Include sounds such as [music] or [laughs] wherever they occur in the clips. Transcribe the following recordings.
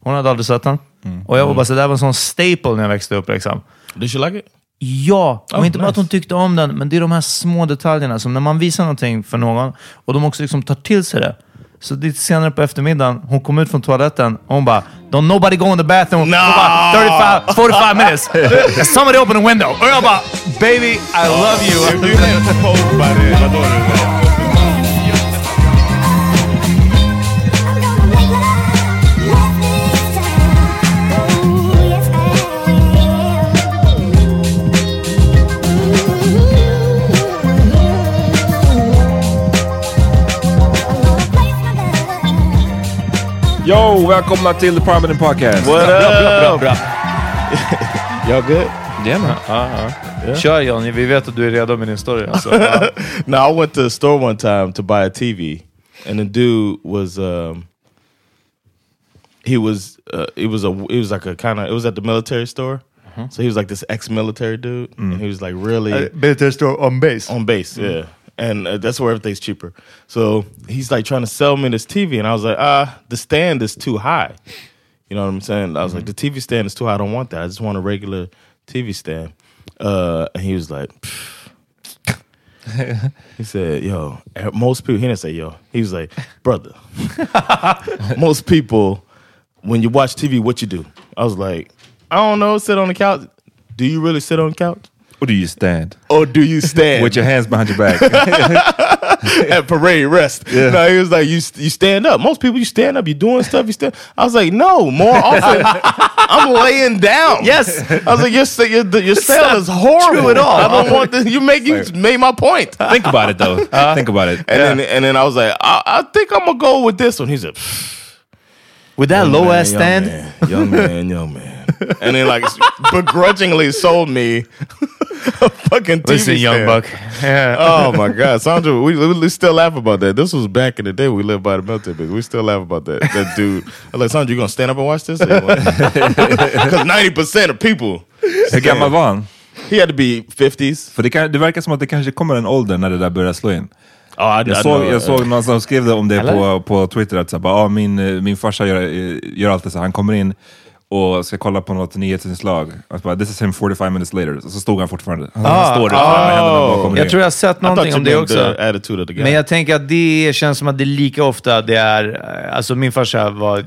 Hon hade aldrig sett den. Och jag var bara så det där var en sån staple när jag växte upp. Liksom. Did she like it? Ja, och Oh, inte bara att hon tyckte om den, men det är de här små detaljerna som när man visar någonting för någon och de också liksom tar till sig det. Så lite senare på eftermiddagen, hon kom ut från toaletten och hon bara “Don't nobody go in the bathroom for about 35, 45 minutes. [laughs] Somebody open a window.” Och jag bara “Baby, I love you”. Yo, välkomna till The Permanent Podcast! What Bra, bra, up? bra. [laughs] Y'all good? Det med. Ja, ja. Kör Johnny, vi vet att du är redo med din story. Alltså. [laughs] Ja. no, I went to the store one time to buy a TV, and the dude was um, he was uh, it was a it was like a kind of it was at the military store. So he was like this ex-military dude, and he was like really Uh, Better store on base. on base, yeah. And uh, that's where everything's cheaper. So he's like trying to sell me this TV, and I was like, ah, the stand is too high. You know what I'm saying? I was like, the TV stand is too high. I don't want that. I just want a regular TV stand. Uh, and he was like, [laughs] he said, yo, most people, he didn't say yo. He was like, brother, [laughs] most people, when you watch TV, what you do? I was like, I don't know, sit on the couch. Do you really sit on the couch? Or do you stand? Or do you stand? With your hands behind your back. [laughs] at parade rest. No, he was like, you you stand up. Most people, you stand up. you're doing stuff. You stand. I was like, no. More often, [laughs] I'm laying down. Yes. I was like, your sa- your, your sale is horrible true at all. I don't want this. You make you made my point. Think about it though. [laughs] Think about it. And then and then I was like, I, I think I'm gonna go with this one. He said, With that Young low man, ass young stand. man, young man, young man, and then like begrudgingly sold me a fucking TV Listen, young stand. buck. Yeah. Oh my God, Sandra, we, we still laugh about that. This was back in the day we lived by the military base. We still laugh about that. That dude. I'm like, Sandra, you gonna stand up and watch this? Because [laughs] ninety percent of people. Hur gammal var han? He had to be 50s. För det, kan, det verkar som att det kanske kommer en ålder när det där börjar slå in. Oh, I, Jag såg, know, jag såg någon som skrev det om det Eller? på, på Twitter, att så här, bara, ah, min, eh, min farsa gör, eh, gör alltid så här, han kommer in och ska kolla på något nyhetsinslag. Och så bara, This is him 45 minutes later. Och så stod han fortfarande. Han Ah, står där händerna bakom Jag tror jag har sett någonting om det också. Men jag tänker att det känns som att det lika ofta det är, eh, alltså min farsa var,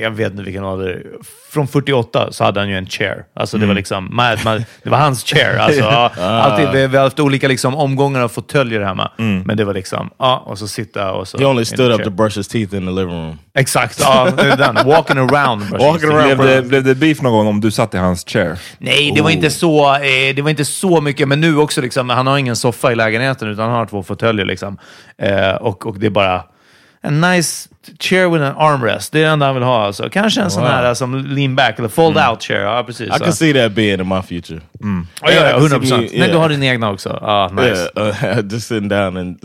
jag vet inte vilken ålder, från 48 så hade han ju en chair. Alltså det var liksom, man, man, det var hans chair. Alltså, [laughs] ja, alltid, vi, vi har haft olika liksom, omgångar av fåtöljer hemma. Men det var liksom, ja, och så sitta och så... he only stood up chair. to brush his teeth in the living room. Exakt, ja, det är den. Walking around. Walking around. Blev det, blev det beef någon gång om du satt i hans chair? Nej, det var, inte så, eh, det var inte så mycket, men nu också, liksom, han har ingen soffa i lägenheten, utan han har två fåtöljer. Liksom. Eh, och, och det är bara en nice chair with an armrest. Det är det enda han vill ha. Alltså. Kanske en sån Wow. här som lean back, eller fold out chair. Ja, precis. I can see that being in my future. Ja, I can see 100 procent. me- Men du yeah. har din egna också. Ah, nice. Yeah, uh, [laughs] just sitting down and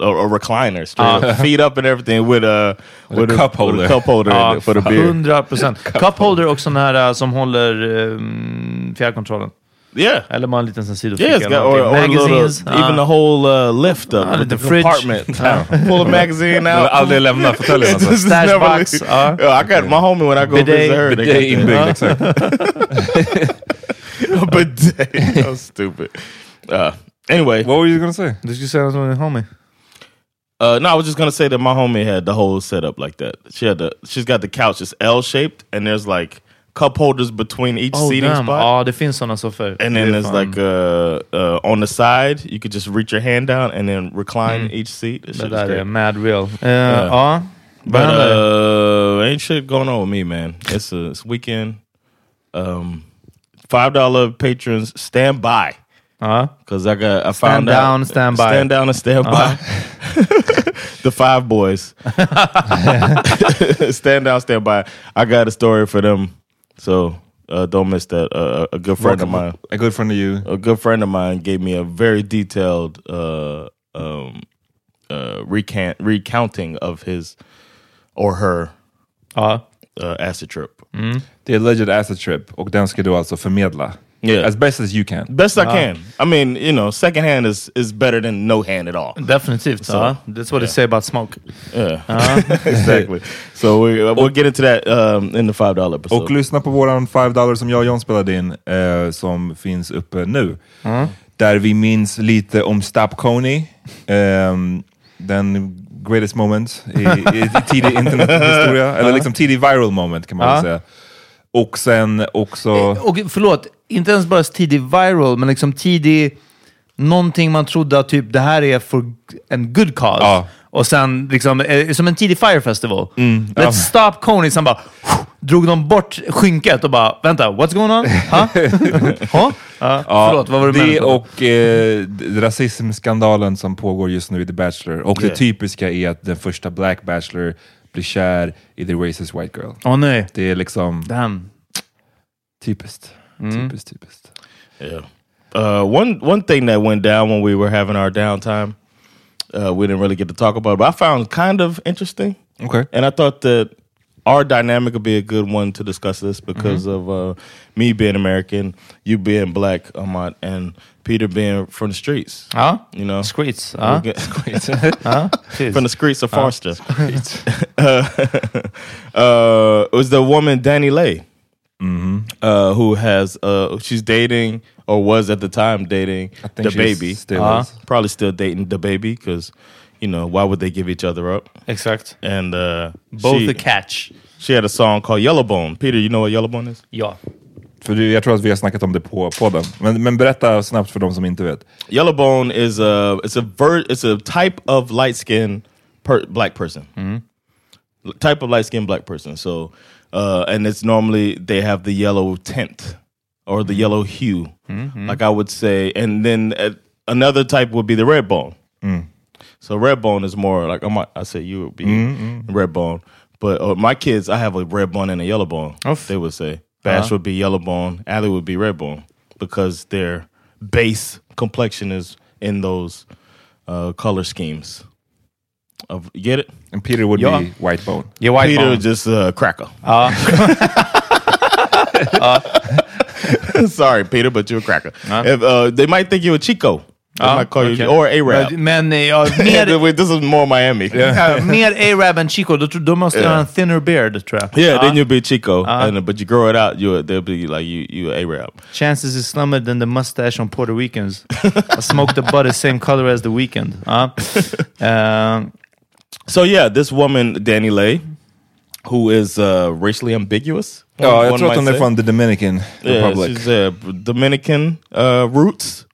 a, a recliner, straight up, feet up and everything with a with, cup holder. with a cup holder it for the beer. 100 procent. [laughs] Cup holder och sån här uh, som håller um, fjärrkontrollen. Yeah. Eller bara en liten sån sidoficka. Yeah, it's eller got, or, någonting. or a little, Magazines. even ah. the whole uh, lift up, Ah, with the the fridge. compartment. [laughs] [laughs] Pull a magazine Du out. aldrig lämna fåtöljen alltså? Just Stash never box, leave. ja. Yeah, I got my homie when I go Bidet. visit her. they Bidet got inbyggd, that. [laughs] exakt. Bidet. That was stupid. Uh, anyway, What were you gonna say? Du skulle säga något om din homie. Uh, no, I was just gonna say that my homie had the whole setup like that. She had the, she's got the couch, it's L shaped, and there's like cup holders between each Oh, seating damn. spot. Ja, det finns såna soffor. and then there's fan- like uh, uh, on the side, you could just reach your hand down and then recline each seat. This Det shit där är mad real. Uh, Ja. But uh, ain't shit going on with me, man. It's a it's weekend. Um, five dollar patrons stand by Ja. because I got I Stand found down, out stand by. stand down and stand by. [laughs] the five boys [laughs] [laughs] stand down, stand by. I got a story for them, so uh, don't miss that. Uh, a good friend of mine, A good friend of you. a good friend of mine, gave me a very detailed uh, um, uh, recant recounting of his or her Ja. uh, acid trip. Det är Legend Acid Trip och den ska du alltså förmedla. Yeah. As best as you can. Best I can. I mean, you know, second hand is is better than no hand at all. Definitivt. Så. ja. That's what they say about smoke. Yeah, [laughs] [laughs] exactly. So we uh, we'll get into that um, in the five dollar episode. Och lyssna på våran 5 dollar som jag och John spelade in, eh, som finns uppe nu. Där vi minns lite om Stap Coney, ehm, den greatest moment i, i, tidig [laughs] internethistoria, eller liksom tidig viral moment kan man väl säga. Och sen också... Och förlåt, inte ens bara tidig viral, men liksom tidig... Någonting man trodde att typ det här är för en good cause. Ja. Och sen liksom, eh, som en tidig Fire Festival. Let's Ja. stop Coney, sen bara drog de bort skynket och bara, vänta, what's going on? Ha? [laughs] ha? Ja, förlåt, vad var det det menat? och eh, rasismskandalen som pågår just nu i The Bachelor. Och Yeah. det typiska är att den första Black Bachelor blir kär i the racist white girl. Åh nej, Det är liksom damn. typiskt. Typiskt, typiskt. Yeah. Uh, one one thing that went down when we were having our downtime, uh, we didn't really get to talk about, it, but I found kind of interesting, Okay. and I thought that our dynamic would be a good one to discuss this because of uh, me being American, you being black, Ahmad, and Peter being from the streets. Ja, You know, streets. We Ja, get- [laughs] ja, precis. [laughs] from the streets of Forster. [laughs] uh, uh, it was the woman Danny Lay, uh, who has uh, she's dating or was at the time dating the baby. still Uh-huh. is. Probably still dating the baby because you know why would they give each other up? Exact. And uh, Both she, the catch. she had a song called Yellowbone. Peter, you know what Yellowbone is? Ja. För det- jag tror att vi har snackat om det på podden. Men, men berätta snabbt för de som inte vet. Yellowbone is a it's a ver- it's a type of light skin per- black person. L- Type of light skin black person. So, uh, and it's normally they have the yellow tint or the yellow hue, like I would say. And then uh, another type would be the red bone. So red bone is more like I might I say you would be red bone. But uh, my kids, I have a red bone and a yellow bone. Oof. They would say Bash Uh-huh. would be yellow bone, Allie would be red bone because their base complexion is in those uh, color schemes. Of you get it? And Peter would Ja. be white bone. Yeah, white Peter bone. just uh, cracker. [laughs] Ja. [laughs] Sorry, Peter, but you're a cracker. If, uh, they might think you're a Chico. They Ja, might call okej. you or Arab. Men men, ja, mer, Wait, this is more Miami. ja, mer Arab än Chico. Då, tror- då måste jag ha en thinner beard tror jag. Yeah, Ja. then you'll be Chico, and, but you grow it out, you they'll be like you you Arab. Chances is slimmer than the mustache on Puerto Ricans. [laughs] I smoked the butt the same color as the weekend. Ja. Eh, So yeah, this woman Danny Lay, who is uh, racially ambiguous. One jag tror att might hon är från the Dominican Yeah, Republic. she's uh, Dominican uh, roots.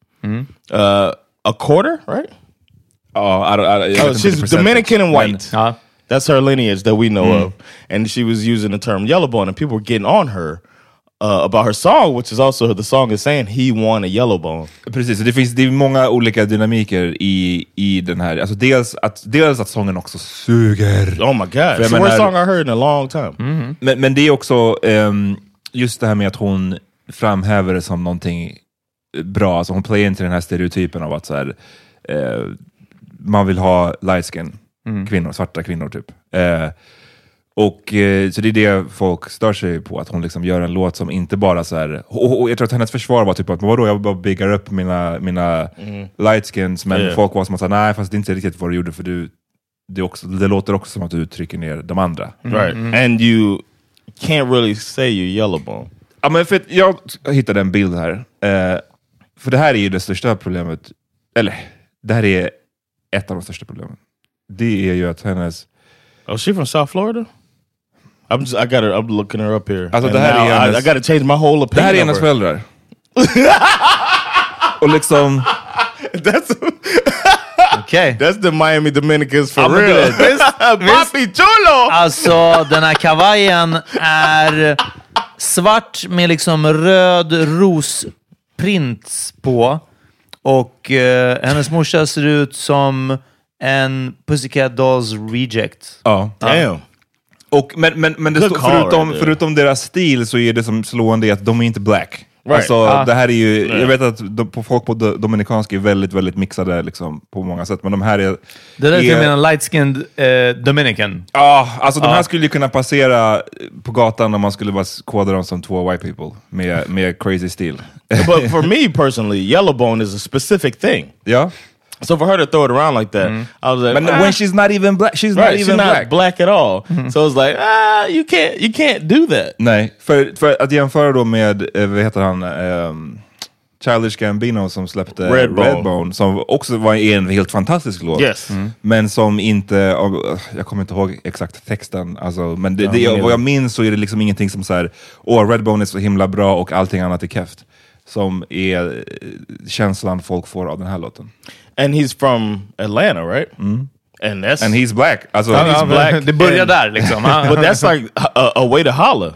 Uh, a quarter, right? Ja, I don't, I, vet Oh, she's Dominican and white. ja. That's her lineage that we know of. And she was using the term yellow bone, and people were getting on her uh, about her song, which is also the song is saying he won a yellow bone. Precis, det finns det är många olika dynamiker i, i den här. Alltså dels, att, dels att sången också suger. Oh my God. It's the worst song I heard in a long time. Men, men det är också ehm, just det här med att hon framhäver det som någonting bra. Alltså hon playar inte den här stereotypen av att så här, eh, man vill ha light skin kvinnor, svarta kvinnor typ. Eh, och eh, Så det är det folk stör sig på, att hon liksom gör en låt som inte bara så här, och, och jag tror att hennes försvar var typ att vadå, jag bara biggar upp mina, mina light skins, men Yeah. folk var som att säga nej fast det är inte riktigt vad du gjorde för du, det, är också, det låter också som att du trycker ner de andra. Right. And you can't really say you're yellow bone. Ja, men för jag hittade en bild här. Eh, för det här är ju det största problemet. Eller, det här är ett av de största problemen. Det är ju att hennes... Oh, she from South Florida? I'm just I got her I'm looking her up here. Alltså, And det här now är I, hennes- I gotta change my whole Det här opinion. är hennes of her. föräldrar. [laughs] Och liksom... That's Okej. [laughs] that's the Miami Dominicans for Ja, men du real. vet, [laughs] Papi chulo! Alltså den här kavajen är svart med liksom röd rosprint på. Och eh, hennes morsa ser ut som en Pussycat Dolls reject. Ja. Damn. Och, men men, men det call förutom, förutom deras stil så är det som slående att de är inte black. Right. Alltså, Ah. det här är ju, jag vet att de, på folk på do, dominikanska är väldigt, väldigt mixade liksom, på många sätt, men de här är... Det är därför är- jag menar light-skinned eh, Dominican. Ja, alltså de här Ja. skulle ju kunna passera på gatan om man skulle bara koda dem som två white people med, med crazy stil. but for me personally, yellow bone is a specific thing. ja. So for her to throw it around like that, I was like, Men ah. when she's not even black, she's not right, she's even not black. black. at all. So it's like, ah, you can't, you can't do that. Nej, för, för att jämföra då med, eh, vad heter han, um, Childish Gambino som släppte Redbone. Redbone, som också var en helt fantastisk låt. Yes. Men som inte, av- jag kommer inte ihåg exakt texten, alltså, men det, det, men- vad jag minns så är det liksom ingenting som såhär, åh Redbone är så himla bra och allting annat är keft. Som är eh, känslan folk får av den här låten. And he's from Atlanta, right? And that's And he's black. Alltså, Ja, he's black. Det börjar And- där liksom. [laughs] but that's like a, a way to holler.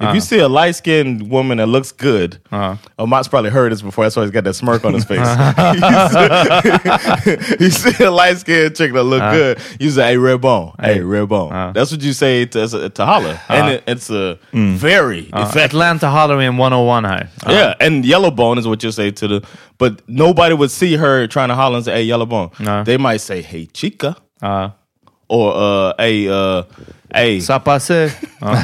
If you uh-huh. see a light skinned woman that looks good, uh-huh. Mott's probably heard this before. That's why he's got that smirk on his face. Uh-huh. [laughs] [laughs] you see a light skinned chick that look uh-huh. good, you say, "Hey, red bone, hey, red bone." That's what you say to to holler, and it, it's a mm. very effective. Atlanta Halloween 101 här. Yeah, and yellow bone is what you say to the, but nobody would see her trying to holler and say, "Hey, yellow bone." No. They might say, "Hey, chica," Ja. or uh, "Hey, uh, hey." Sapase.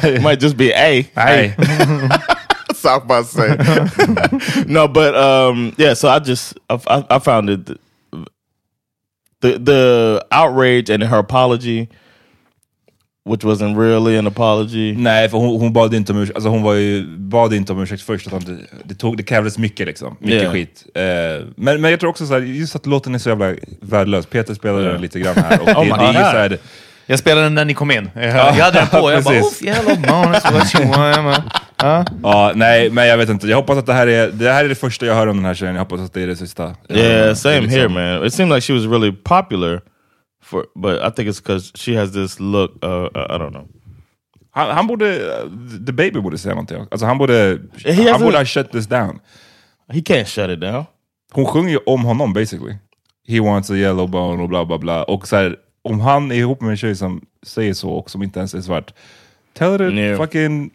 It might just be A. Nej. South by say. no, but um, yeah. So I just I, I, found it the the outrage and her apology, which wasn't really an apology. Nej, för hon, hon bad inte om ursäkt. Alltså hon var ju, bad inte om ursäkt först. Utan det, det, tog, det krävdes mycket liksom. Mycket Yeah. skit. Eh, men, men jag tror också så här, just att låten är så jävla värdelös. Peter spelade den lite grann här. Och [laughs] det, Oh my det är ju så här, Jag spelade den när ni kom in. Jag, jag hade den på. Jag bara. Oof, yellow bone, that's what you want. Ja. [laughs] Ja, nej, men jag vet inte. Jag hoppas att det här är det här är det första jag hör om den här tjejen. Jag hoppas att det är det sista. Yeah, same here, man. It seemed like she was really popular for, but I think it's because she has this look. Uh, uh, I don't know. Han, han borde, uh, The Baby borde säga någonting. Alltså han borde, He han borde ha shut this down. He can't shut it down. Hon sjunger ju om honom basically. He wants a yellow bone och bla bla bla. Och så här, om han är ihop med en tjej som säger så och som inte ens är svart, tell her to Yeah. fucking...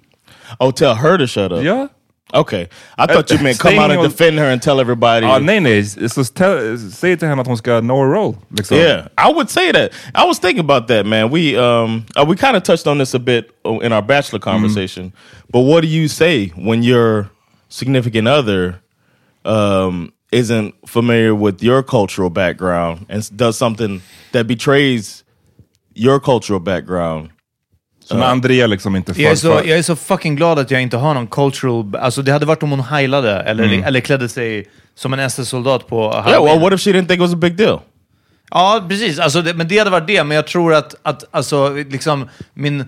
Oh, tell her to shut up. Ja. Okay, I thought you meant come out and defend her and tell everybody. Ja, nej, nej. Så tell, säg till henne att hon ska know her role. Liksom. Yeah, I would say that. I was thinking about that, man. We um uh, we kind of touched on this a bit uh, in our bachelor conversation. But what do you say when your significant other um isn't familiar with your cultural background and does something that betrays your cultural background? Så när Andrea liksom inte Jag är, så, jag är så fucking glad att jag inte har någon cultural... Alltså det hade varit om hon heilade eller, Mm. eller klädde sig som en SS-soldat på Yeah, Halloween. well, what if she didn't think it was a big deal? Ja, precis. Alltså, det, men det hade varit det. Men jag tror att, att alltså, liksom, min...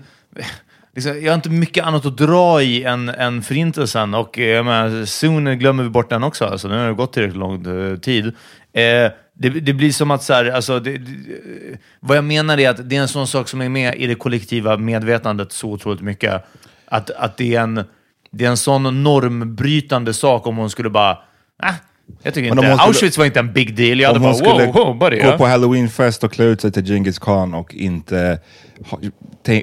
Liksom, jag har inte mycket annat att dra i än, än förintelsen och eh, jag menar, soon glömmer vi bort den också. Alltså, nu har det gått tillräckligt lång eh, tid. Eh, det, det blir som att, så här, alltså, det, det, eh, vad jag menar är att det är en sån sak som är med i det kollektiva medvetandet så otroligt mycket. Att, att det, är en, det är en sån normbrytande sak om hon skulle bara, ah, jag tycker inte, skulle- Auschwitz var inte en big deal. Jag hade bara, skulle wow, wow, buddy. gå ja. på halloweenfest och klä ut sig till Genghis khan och inte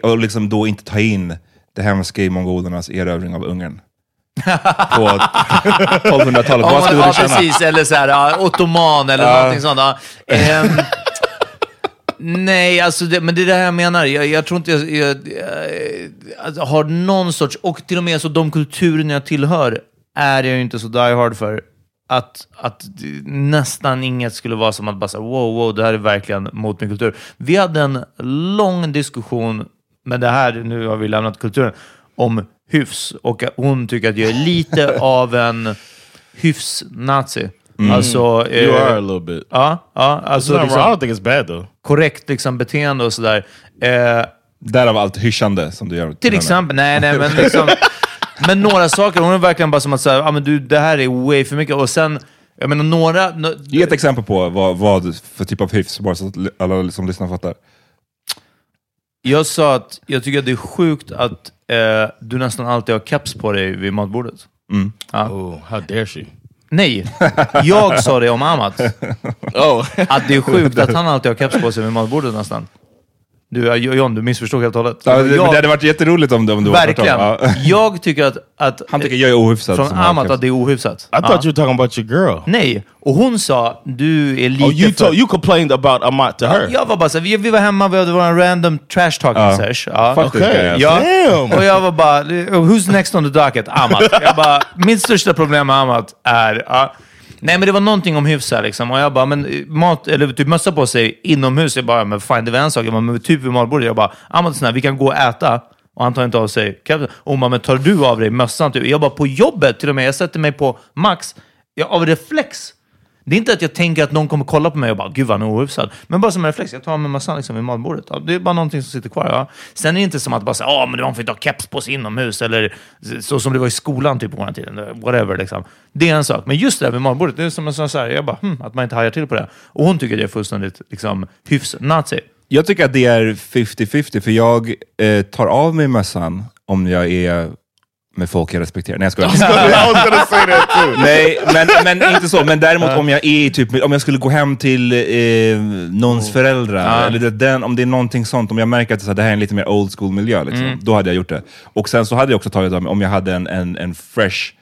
och liksom då inte ta in det hemska i mongolernas erövring av Ungern. [laughs] på 1200-talet. Ja, Vad skulle ja du känna? precis. Eller så här, ottoman eller Ja. någonting sånt. Ehm, [laughs] nej, alltså det, men det är det här jag menar. Jag, jag tror inte jag, jag, jag alltså, har någon sorts, och till och med så de kulturer jag tillhör är jag ju inte så die hard för. Att, att nästan inget skulle vara som att bara säga wow, wow, det här är verkligen mot min kultur. Vi hade en lång diskussion, men det här, nu har vi lämnat kulturen, om hyfs. Och hon tycker att jag är lite [laughs] av en hyfs-nazi. Mm. Alltså, You eh, are a little bit. Ja, ja alltså not liksom. I don't think it's bad though. korrekt liksom, beteende och sådär. Eh, Därav allt hyschande som du gör. till exempel, nej, nej, men liksom, [laughs] men några saker, hon är verkligen bara som att säga, ah, men du, det här är way för mycket. Och sen, jag menar några... nå- Ge ett exempel på vad, vad för typ av hyfs, bara så att alla som lyssnar fattar. Jag sa att jag tycker att det är sjukt att eh, du nästan alltid har keps på dig vid matbordet. Ja. Oh, how dare she? Nej, jag sa det om Amat. [laughs] Oh, Att det är sjukt att han alltid har keps på sig vid matbordet nästan. Du, John, du missförstod helt och hållet. Ja, det, Jag- det hade varit jätteroligt om, det- om du Verkligen. var tvärtom. Ja. [laughs] Jag tycker att... att Han tycker jag är ohyfsad Från Amat att det är ohyfsat. I thought you were talking about your girl. Nej, och hon sa du är lite Oh, you för... you complained about Amat to her. Jag var bara såhär, vi, vi var hemma, vi hade vår random trash talking Ja. sesh. Ja. Fuck alltså. Ja. Damn. Och jag var bara, who's next on the docket? Amat. Jag bara, mitt största problem med Amat är... Ja. Nej men det var någonting om hyfs här liksom. Och jag bara, men eh, mat, eller typ mössa på sig inomhus. Jag bara, men fine det var en sak. Jag bara, men typ vid matbordet. Jag bara, ah, Amat vi kan gå och äta. Och han tar inte av sig kepsen. Och hon bara, men tar du av dig mössan? Typ. Jag bara, på jobbet till och med. Jag sätter mig på max. Jag, av reflex. Det är inte att jag tänker att någon kommer kolla på mig och bara, gud vad han är ohyfsad. Men bara som en reflex, jag tar av mig mössan liksom vid matbordet. Ja, det är bara någonting som sitter kvar. Ja. Sen är det inte som att bara säga, ja men man får inte ha keps på sig inomhus. Eller så som det var i skolan typ på den tiden. Eh, whatever liksom. Det är en sak. Men just det här vid matbordet, det är som en sån här, jag bara, hmm, att man inte hajar till på det. Och hon tycker det är fullständigt liksom, hyfs-nazi. Jag tycker att det är 50-50, för jag eh, tar av mig mössan om jag är med folk jag respekterar. Nej, jag skojar. I was gonna say that too. Nej, men, men inte så. Men däremot om jag är typ, om jag skulle gå hem till eh, någons föräldrar, eller det, den, om det är någonting sånt, om jag märker att det, så här, det här är en lite mer old school miljö, liksom, då hade jag gjort det. Och sen så hade jag också tagit mig, om jag hade en, en, en fresh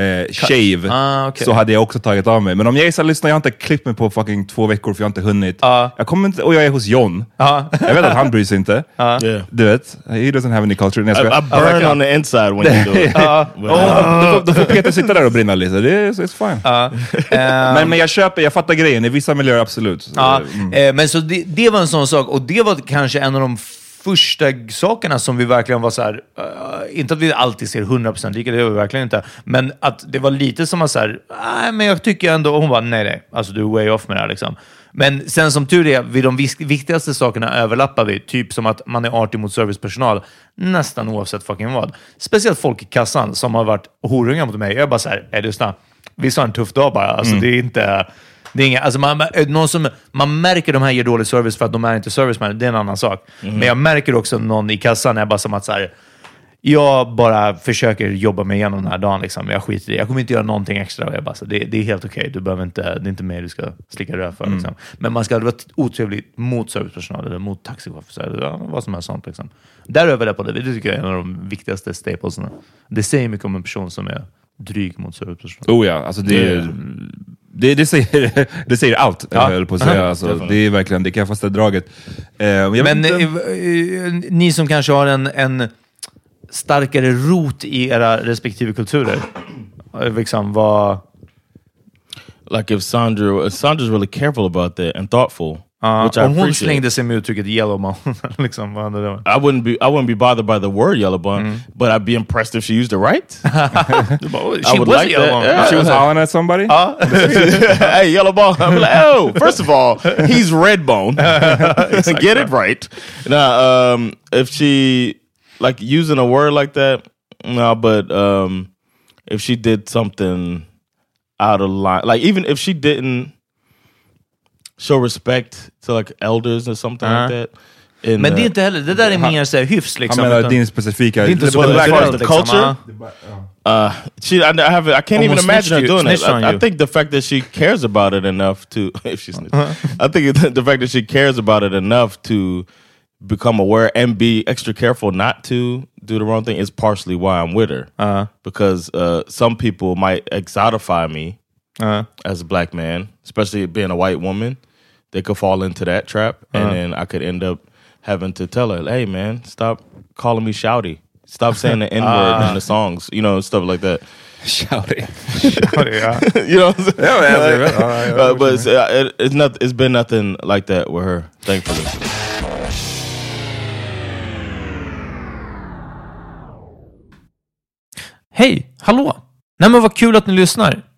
eh, shave, Ah, okej. så hade jag också tagit av mig. Men om jag är så här, lyssna, jag har inte klippt mig på fucking två veckor för jag har inte hunnit. Ja. Jag kommer inte, och jag är hos John. Ja. Jag vet att han bryr sig inte. Yeah. Du vet, he doesn't have any culture. I, I burn on the inside when you do it. [laughs] But, uh, Då får, då får Peter sitta där och brinna lite. Det är it's fine. Eh, [laughs] Men, men jag köper, jag fattar grejen. I vissa miljöer absolut. Ja, Mm. eh, men så det, det var en sån sak, och det var kanske en av de första sakerna som vi verkligen var så här, eh, inte att vi alltid ser 100% lika, det gör vi verkligen inte, men att det var lite som att så här, nej men jag tycker ändå, och hon bara, nej nej, alltså du är way off med det här liksom. Men sen som tur är, vid de viktigaste sakerna överlappar vi, typ som att man är artig mot servicepersonal, nästan oavsett fucking vad. Speciellt folk i kassan som har varit horungar mot mig. Jag är bara så här, är lyssna, vi har en tuff dag bara, alltså det är inte... Det är inga, alltså man, man- någon som, man märker de här ger dålig service för att de är inte serviceman, det är en annan sak. Men jag märker också någon i kassan, är bara som att så här, jag bara försöker jobba mig igenom den här dagen. Liksom. Jag skiter i det. Jag kommer inte göra någonting extra. Jag bara, så det, det är helt okej. Du behöver inte, det är inte mig du ska slicka röv för. Liksom. Men man ska aldrig vara otrevlig mot servicepersonal eller mot taxichaufförer. ja, vad som helst sånt. Liksom. Där övar jag på det. Det tycker jag är en av de viktigaste staplesna. Det säger mycket om en person som är dryg mot servicepersonal. Oh ja, alltså det, det, det, säger, [laughs] det säger allt, Ja. jag höll på att säga. Alltså, det är verkligen det kaffaste draget. Eh, Men inte- eh, eh, ni som kanske har en, en starkare rot i era respektive kulturer, eh, liksom vad... Like if Sandra, Sandra's really careful about that and thoughtful, Ja, which I om hon slängde sig med uttrycket yellow mom, [laughs] liksom, vad hade det varit? I wouldn't be I wouldn't be bothered by the word yellow bun, but I'd be impressed if she used it right. [laughs] Du "Oh, [laughs] I she would was like yellow that, mom." yeah. She was hollering at somebody? hey, yellow bone. I'm like, oh, first of all, he's red bone. Get it right. Now, um, if she like using a word like that, no, but um, if she did something out of line, like even if she didn't show respect to like elders or something like Uh-huh. that. In, Men det är uh, inte heller, det där är mer så här hyfs Han liksom. menar utan- din specifika... det är inte så But kulturellt, like the liksom, culture. Uh, she, I, I have, I can't even imagine her doing it. I, I think the fact that she cares about it enough to, [laughs] if she's, I think [laughs] the fact that she cares about it enough to become aware and be extra careful not to do the wrong thing is partially why I'm with her. Uh-huh. Because uh, some people might exotify me Uh-huh. as a black man, especially being a white woman. They could fall into that trap, and Uh-huh. then I could end up having to tell her, "Hey, man, stop calling me shouty. Stop saying the [laughs] n word in the songs. You know, stuff like that." Shouty. Ja. [laughs] you know, what I'm saying? Yeah, man, I see it. Uh, but it's, uh, it, it's not. It's been nothing like that with her, thankfully. Hej, hallå! Nej men vad kul att ni lyssnar.